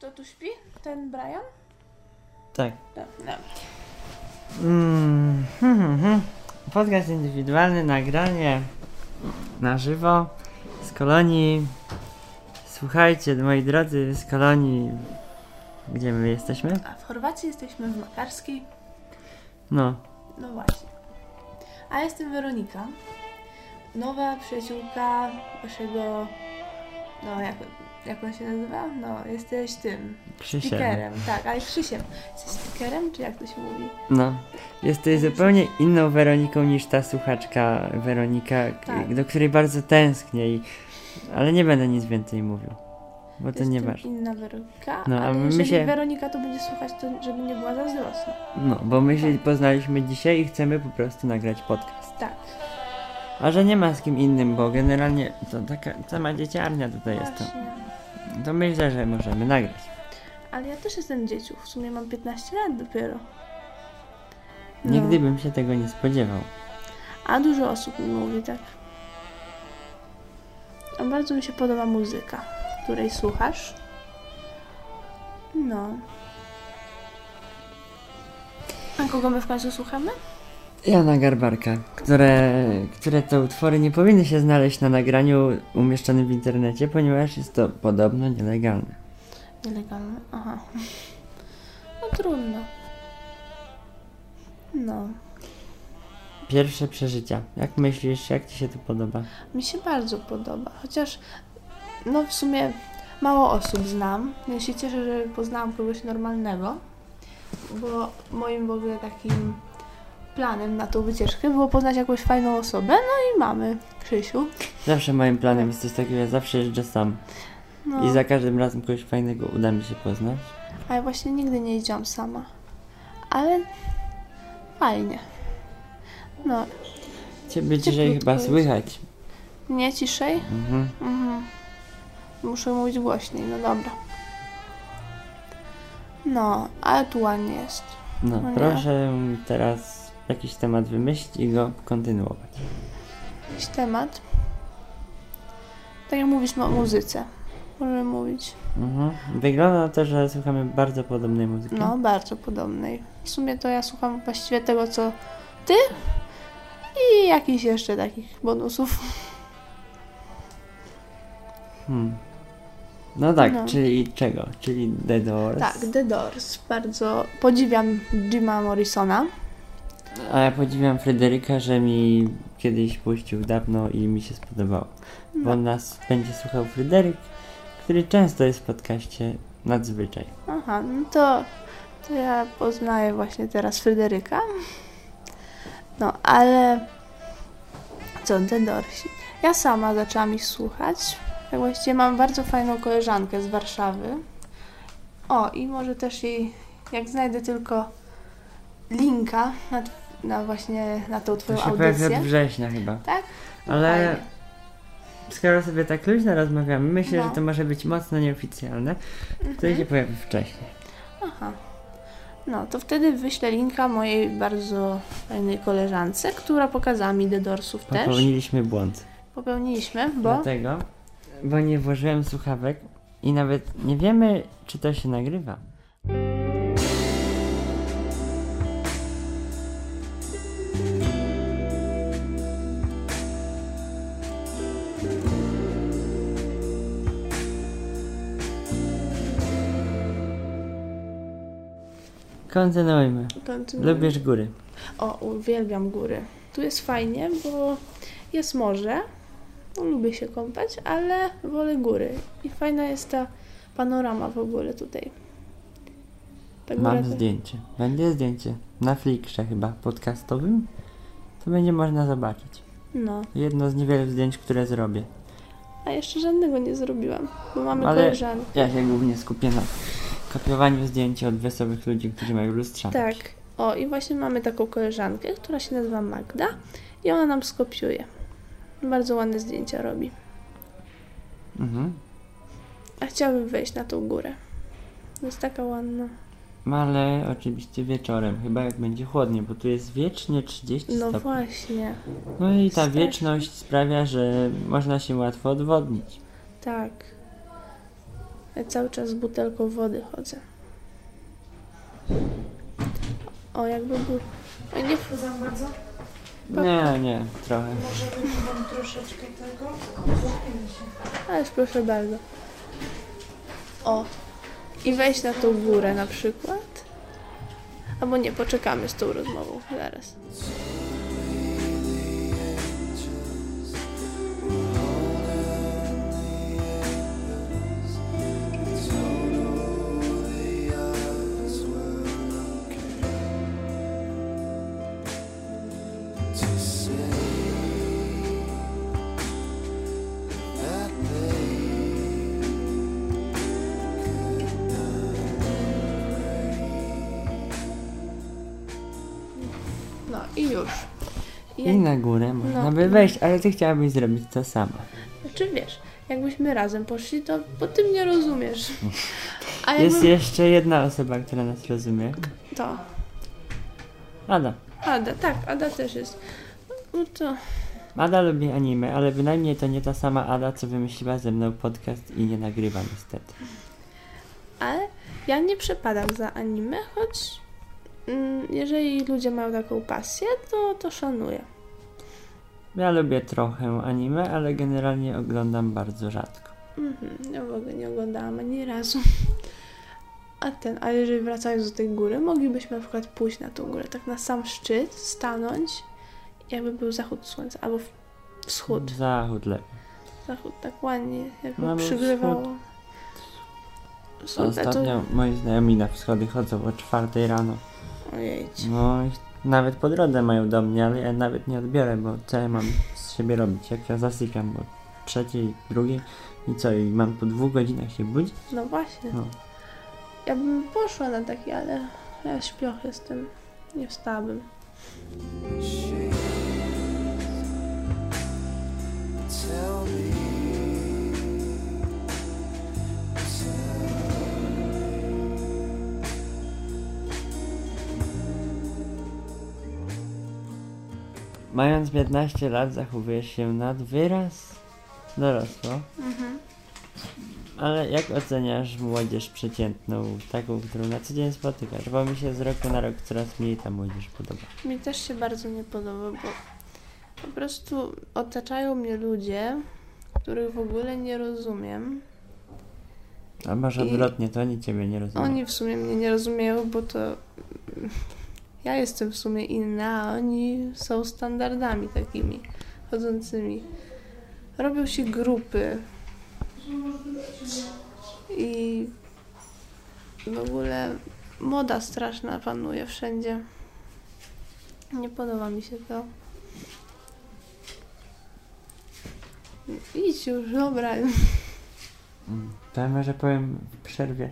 Kto tu śpi? Ten Brian? Tak. Dobra. Mm, hmm, hmm, hmm. Podcast indywidualny, nagranie na żywo z kolonii. Słuchajcie, moi drodzy, z kolonii. Gdzie my jesteśmy? A w Chorwacji jesteśmy w Makarskiej. No, No właśnie. A jestem Weronika. Nowa przyjaciółka waszego... No, jak, jak on się nazywa? No, jesteś tym. Krzysiem. Speakerem. Tak, ale Krzysiem. Jesteś speakerem, czy jak to się mówi? No, jesteś zupełnie inną Weroniką niż ta słuchaczka Weronika, Tak. do której bardzo tęsknię i... Ale nie będę nic więcej mówił, bo to Jestem nie ważne. inna Weronika, No, ale my jeżeli się- Weronika to będzie słuchać, to żeby nie była zazdrosna. No, bo my się poznaliśmy dzisiaj i chcemy po prostu nagrać podcast. Tak. A że nie ma z kim innym, bo generalnie to taka sama dzieciarnia tutaj jest. To, Właśnie. To myślę, że możemy nagrać. Ale ja też jestem dzieciu. W sumie mam 15 lat dopiero. No. Nigdy bym się tego nie spodziewał. A dużo osób mi mówi tak. A bardzo mi się podoba muzyka, której słuchasz. No. A kogo my w końcu słuchamy? Jana Garbarka, które, które to utwory nie powinny się znaleźć na nagraniu umieszczonym w internecie, ponieważ jest to podobno nielegalne. Nielegalne. Aha. No trudno. No. Pierwsze przeżycia. Jak myślisz, jak ci się to podoba? Mi się bardzo podoba. Chociaż, no w sumie mało osób znam. Ja się cieszę, że poznałam kogoś normalnego, bo moim w ogóle takim planem na tą wycieczkę było poznać jakąś fajną osobę. No i mamy Krzysiu. Zawsze moim planem jest coś takiego, ja zawsze jeżdżę sam. No, I za każdym razem kogoś fajnego uda mi się poznać. a ja właśnie nigdy nie jeździłam sama. Ale fajnie. No, Ciebie Cieplutko chyba jest. słychać. nie ciszej? Mhm. Mhm. Muszę mówić głośniej, no dobra. No, ale tu ładnie jest. No, No nie. proszę teraz jakiś temat wymyślić i go kontynuować. Jakiś temat. Tak jak mówisz o muzyce. Możemy mówić. Mhm. Wygląda na to, że słuchamy bardzo podobnej muzyki. No, bardzo podobnej. W sumie to ja słucham właściwie tego, co ty i jakichś jeszcze takich bonusów. Hmm. No tak, No. czyli czego? Czyli The Doors. Tak, The Doors. Bardzo podziwiam Jima Morrisona. A ja podziwiam Fryderyka, że mi kiedyś puścił dawno i mi się spodobało. Bo No. nas będzie słuchał Fryderyk, który często jest w podcaście Nadzwyczaj. Aha, no to, to ja poznaję właśnie teraz Fryderyka. No, ale co, The Dorsi. Ja sama zaczęłam ich słuchać. Tak właściwie mam bardzo fajną koleżankę z Warszawy. O, i może też jej, jak znajdę tylko linka na, na właśnie na tą To twoją się pojawi audycję. od września chyba. Tak? To Ale fajnie. skoro sobie tak luźno rozmawiamy, myślę, No. że to może być mocno nieoficjalne. To Mhm. się pojawi wcześniej. Aha. No, to wtedy wyślę linka mojej bardzo fajnej koleżance, która pokazała mi The Doorsów też. Popełniliśmy błąd. Popełniliśmy, bo... Dlatego, bo nie włożyłem słuchawek i nawet nie wiemy, czy to się nagrywa. Kontynuujmy. Kontynuuj. Lubisz góry. O, uwielbiam góry. Tu jest fajnie, bo jest morze. No, lubię się kąpać, ale wolę góry. I fajna jest ta panorama w ogóle tutaj. Ta Mam to- zdjęcie. Będzie zdjęcie. Na Flickrze chyba podcastowym. To będzie można zobaczyć. No, Jedno z niewielu zdjęć, które zrobię. a jeszcze żadnego nie zrobiłam, bo mamy Ale- koleżankę. Ja się głównie skupię na kopiowaniu zdjęć od wesołych ludzi, którzy mają lustrzanki. Tak. O, i właśnie mamy taką koleżankę, która się nazywa Magda i ona nam skopiuje. Bardzo ładne zdjęcia robi. Mhm. A chciałabym wejść na tą górę. Jest taka ładna. No ale oczywiście wieczorem, chyba jak będzie chłodnie, bo tu jest wiecznie 30 No stopni. właśnie, No i ta Strasznie. wieczność sprawia, że można się łatwo odwodnić. tak. Ja cały czas z butelką wody chodzę. O, jakby był... Oj, nie za bardzo? Nie, nie, trochę. Może wam troszeczkę tego? Ależ proszę bardzo. O. I wejść na tą górę na przykład. Albo nie, poczekamy z tą rozmową. Zaraz. No i już. I I jak, na górę można No. by wejść, ale ty chciałabyś zrobić to sama. Czy wiesz, jakbyśmy razem poszli, to po tym nie rozumiesz. A jakby... Jest jeszcze jedna osoba, która nas rozumie. To. Ada. Ada, tak, Ada też jest. No to... Ada lubi anime, ale bynajmniej to nie ta sama Ada, co wymyśliła ze mną podcast i nie nagrywa niestety. Ale ja nie przepadam za anime, choć jeżeli ludzie mają taką pasję, to, to szanuję. Ja lubię trochę anime, ale generalnie oglądam bardzo rzadko. Mhm, ja w ogóle nie oglądałam ani razu. A ten, a jeżeli wracając do tej góry, moglibyśmy na przykład pójść na tą górę, tak na sam szczyt, stanąć, jakby był zachód słońca, albo wschód. Zachód lepiej. Zachód tak ładnie, jakby No, przygrywało. To... Ostatnio moi znajomi na wschody chodzą o czwartej rano. Ojejcie. No i nawet po drodze mają do mnie, ale ja nawet nie odbiorę, bo co ja mam z siebie robić? Jak ja zasypiam o trzeciej, drugiej i co? I mam po dwóch godzinach się budzić? No właśnie. No. Ja bym poszła na taki, ale ja śpioch jestem. Nie wstałabym. Tell me, Mając 15 lat zachowujesz się nad wyraz dorosło, Mhm. ale jak oceniasz młodzież przeciętną, taką, którą na co dzień spotykasz? Bo mi się z roku na rok coraz mniej ta młodzież podoba. Mi też się bardzo nie podoba, bo po prostu otaczają mnie ludzie, których w ogóle nie rozumiem. A masz odwrotnie, to oni ciebie nie rozumieją. Oni w sumie mnie nie rozumieją, bo to ja jestem w sumie inna, a oni są standardami takimi chodzącymi. Robią się grupy i w ogóle moda straszna panuje wszędzie. Nie podoba mi się to. Idź już, dobra. To ja może powiem w przerwie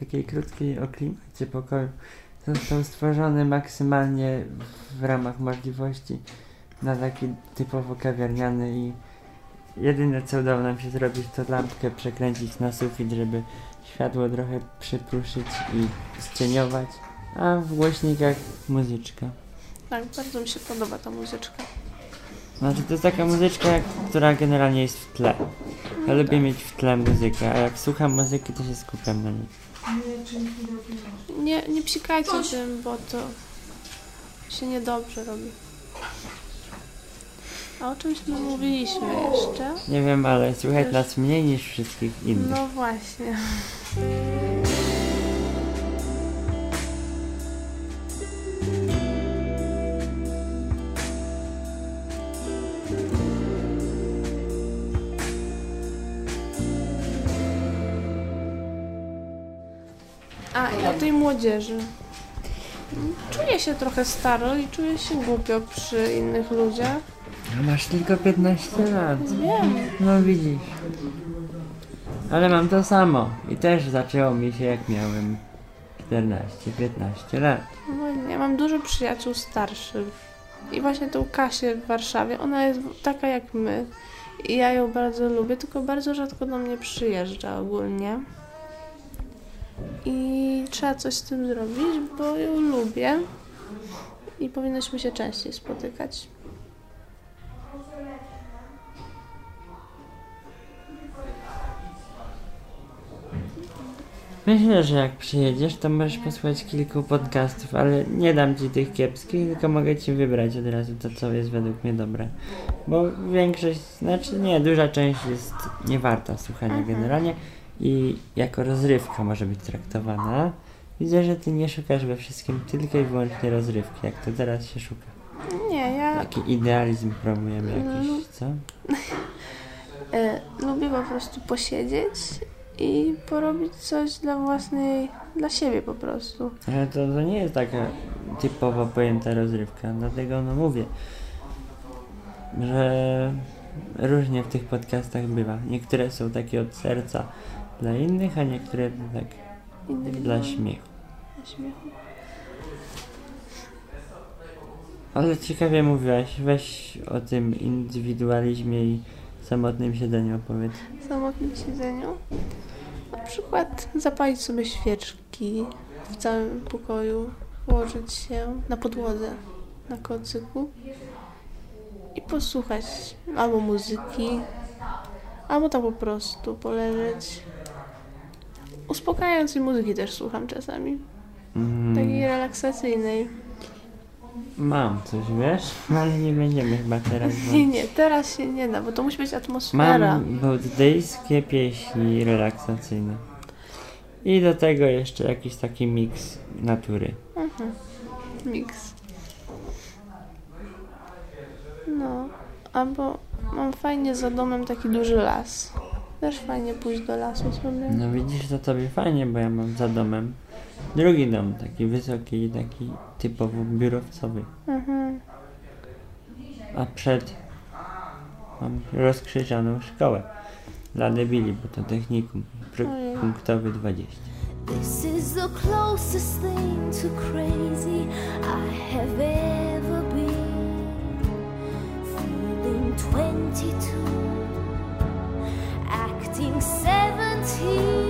takiej krótkiej o klimacie pokoju. Został stworzony maksymalnie w ramach możliwości na taki typowo kawiarniany i jedyne co udało nam się zrobić to lampkę przekręcić na sufit, żeby światło trochę przypruszyć i zcieniować, a w głośnikach muzyczka. Tak, bardzo mi się podoba ta muzyczka. Znaczy to jest taka muzyczka, która generalnie jest w tle. Ja lubię mieć w tle muzykę, a jak słucham muzyki to się skupiam na niej. Nie, nie psikajcie tym, bo to się niedobrze robi. A o czymś my mówiliśmy jeszcze? Nie wiem, ale słychać nas mniej niż wszystkich innych. No właśnie. Młodzieży. Czuję się trochę staro i czuję się głupio przy innych ludziach. Masz tylko 15 lat. Wiem. No widzisz. Ale mam to samo. I też zaczęło mi się jak miałem 14-15 lat. No, ja mam dużo przyjaciół starszych. I właśnie tą Kasię w Warszawie, ona jest taka jak my. I ja ją bardzo lubię, tylko bardzo rzadko do mnie przyjeżdża ogólnie. I trzeba coś z tym zrobić, bo ją lubię. I powinnyśmy się częściej spotykać. Myślę, że jak przyjedziesz, to możesz posłuchać kilku podcastów, ale nie dam ci tych kiepskich, tylko mogę ci wybrać od razu to, co jest według mnie dobre. Bo większość, znaczy nie, duża część jest niewarta słuchania generalnie i jako rozrywka może być traktowana. Widzę, że ty nie szukasz we wszystkim tylko i wyłącznie rozrywki, jak to teraz się szuka. Nie, ja Jaki idealizm promujemy jakiś, co? e, lubię po prostu posiedzieć i porobić coś dla własnej, dla siebie po prostu. Ale to, to nie jest taka typowo pojęta rozrywka, dlatego no mówię, że różnie w tych podcastach bywa. Niektóre są takie od serca dla innych, a niektóre tak dla śmiechu. dla śmiechu. Ale ciekawie mówiłaś, weź o tym indywidualizmie i samotnym siedzeniu opowiedz. Samotnym siedzeniu na przykład zapalić sobie świeczki w całym pokoju, położyć się na podłodze, na kocyku i posłuchać albo muzyki, albo tak po prostu poleżeć. Uspokajającej muzyki też słucham czasami, Mm, takiej relaksacyjnej. mam coś, wiesz? Ale nie będziemy chyba teraz. Bo... Nie, nie, teraz się nie da, bo to musi być atmosfera. Mam buddyjskie pieśni relaksacyjne. I do tego jeszcze jakiś taki miks natury. Mhm. Miks. No, albo mam fajnie za domem taki duży las. Też fajnie pójść do lasu sobie. No widzisz, to tobie fajnie, bo ja mam za domem drugi dom, taki wysoki, taki typowo biurowcowy. Mhm. A przed mam rozkrzyżaną szkołę dla debili, bo to technikum pr- punktowy 20. This is the closest thing to crazy I have ever been. Feeling 22, seventeen.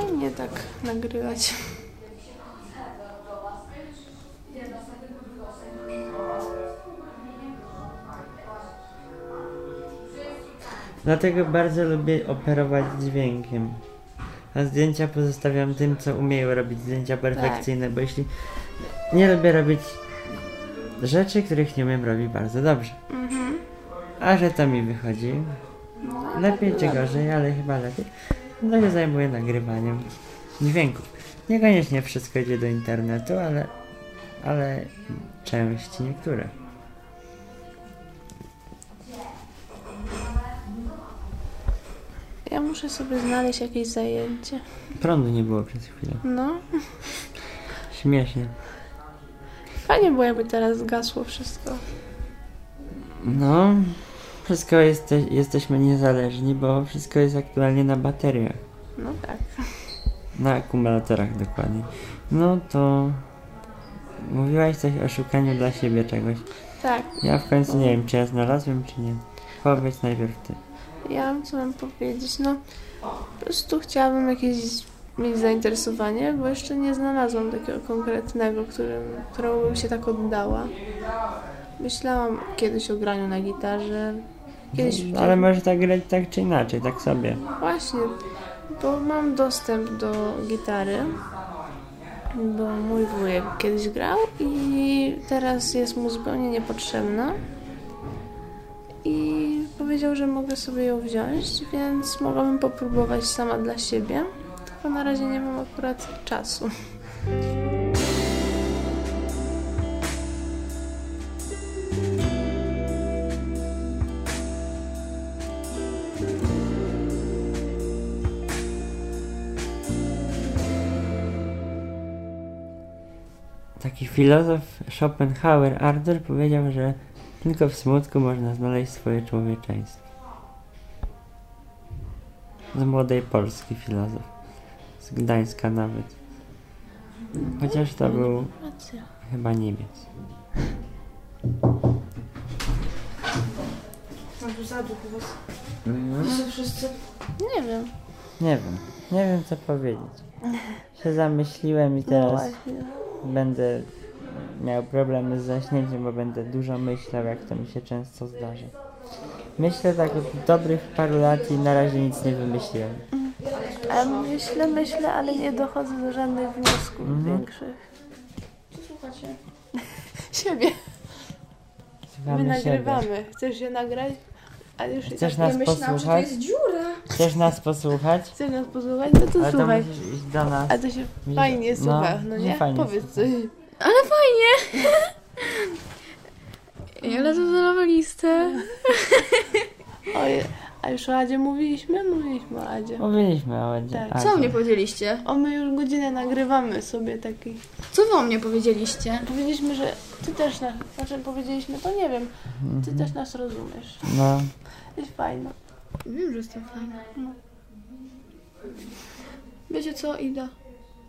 Fajnie tak nagrywać. Dlatego bardzo lubię operować dźwiękiem. A zdjęcia pozostawiam tym, co umieją robić zdjęcia perfekcyjne, bo jeśli nie lubię robić rzeczy, których nie umiem robić bardzo dobrze. Mhm. A że to mi wychodzi, lepiej czy gorzej, ale chyba lepiej, no się zajmuję nagrywaniem dźwięków. Niekoniecznie wszystko idzie do internetu, ale, ale części niektóre. Ja muszę sobie znaleźć jakieś zajęcie. Prądu nie było przez chwilę. No, Śmiesznie. fajnie było jakby teraz zgasło wszystko. No, wszystko jeste, jesteśmy niezależni, bo wszystko jest aktualnie na bateriach. No tak. Na akumulatorach dokładnie. No to mówiłaś coś o szukaniu dla siebie czegoś. Tak, Ja w końcu nie wiem, czy ja znalazłem, czy nie. Powiedz najpierw ty. ja co mam powiedzieć, no po prostu chciałabym jakieś mieć zainteresowanie, bo jeszcze nie znalazłam takiego konkretnego, którym, któremu bym się tak oddała. Myślałam kiedyś o graniu na gitarze, kiedyś... No, ale może tak grać tak czy inaczej, tak sobie. Właśnie, bo mam dostęp do gitary, bo mój wujek kiedyś grał i teraz jest mu zupełnie niepotrzebna. I powiedział, że mogę sobie ją wziąć, więc mogłabym popróbować sama dla siebie. Tylko na razie nie mam akurat czasu. Taki filozof Schopenhauer Arthur powiedział, że tylko w smutku można znaleźć swoje człowieczeństwo. Z młodej Polski filozof. Z Gdańska nawet. Chociaż to był chyba Niemiec. Mam tu zaduch was. Mhm. Wszyscy. Nie wiem. Nie wiem. Nie wiem co powiedzieć. Się zamyśliłem i No teraz właśnie. Będę miał problemy z zaśnięciem, bo będę dużo myślał, jak to mi się często zdarza. Myślę tak od dobrych paru lat i na razie nic nie wymyśliłem. A myślę, myślę, ale nie dochodzę do żadnych wniosków Mhm. większych. Co słuchacie? Siebie. Słuchamy My siebie. nagrywamy. Chcesz się nagrać? Ale już i Chcesz tak nas ja myślałam, że to posłuchać? jest dziura. Chcesz nas posłuchać? chcesz nas posłuchać? No to Ale to słuchaj. musisz iść do nas. A to się Musisz- fajnie no, słucha, no nie nie? fajnie Powiedz coś. Ale fajnie! Ja lecę za nową listę. Oj, a już o Adzie mówiliśmy? Mówiliśmy o Adzie. Mówiliśmy o Edzie. Tak. A, Co to- mnie powiedzieliście? O, my już godzinę nagrywamy sobie taki. Co wy o mnie powiedzieliście? Powiedzieliśmy, że ty też nas, znaczy powiedzieliśmy, to nie wiem, ty Mhm. też nas rozumiesz. No, Jest fajno. Wiem, że jestem fajna. No. Wiecie co? Idę.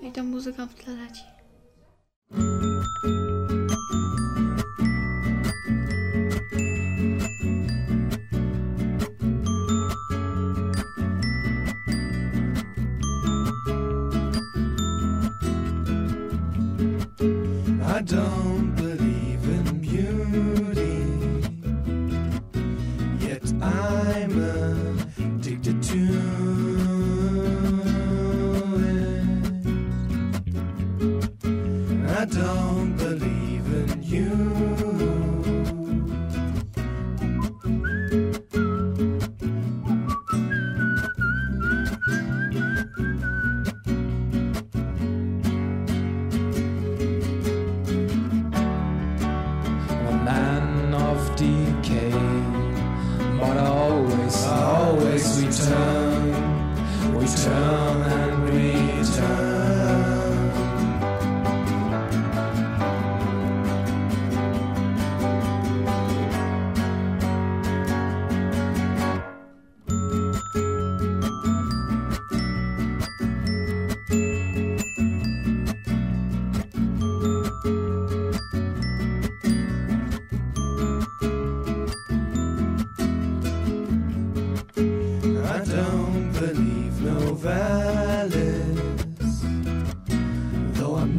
I ta muzyka w tle leci. Don't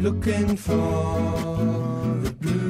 looking for the blue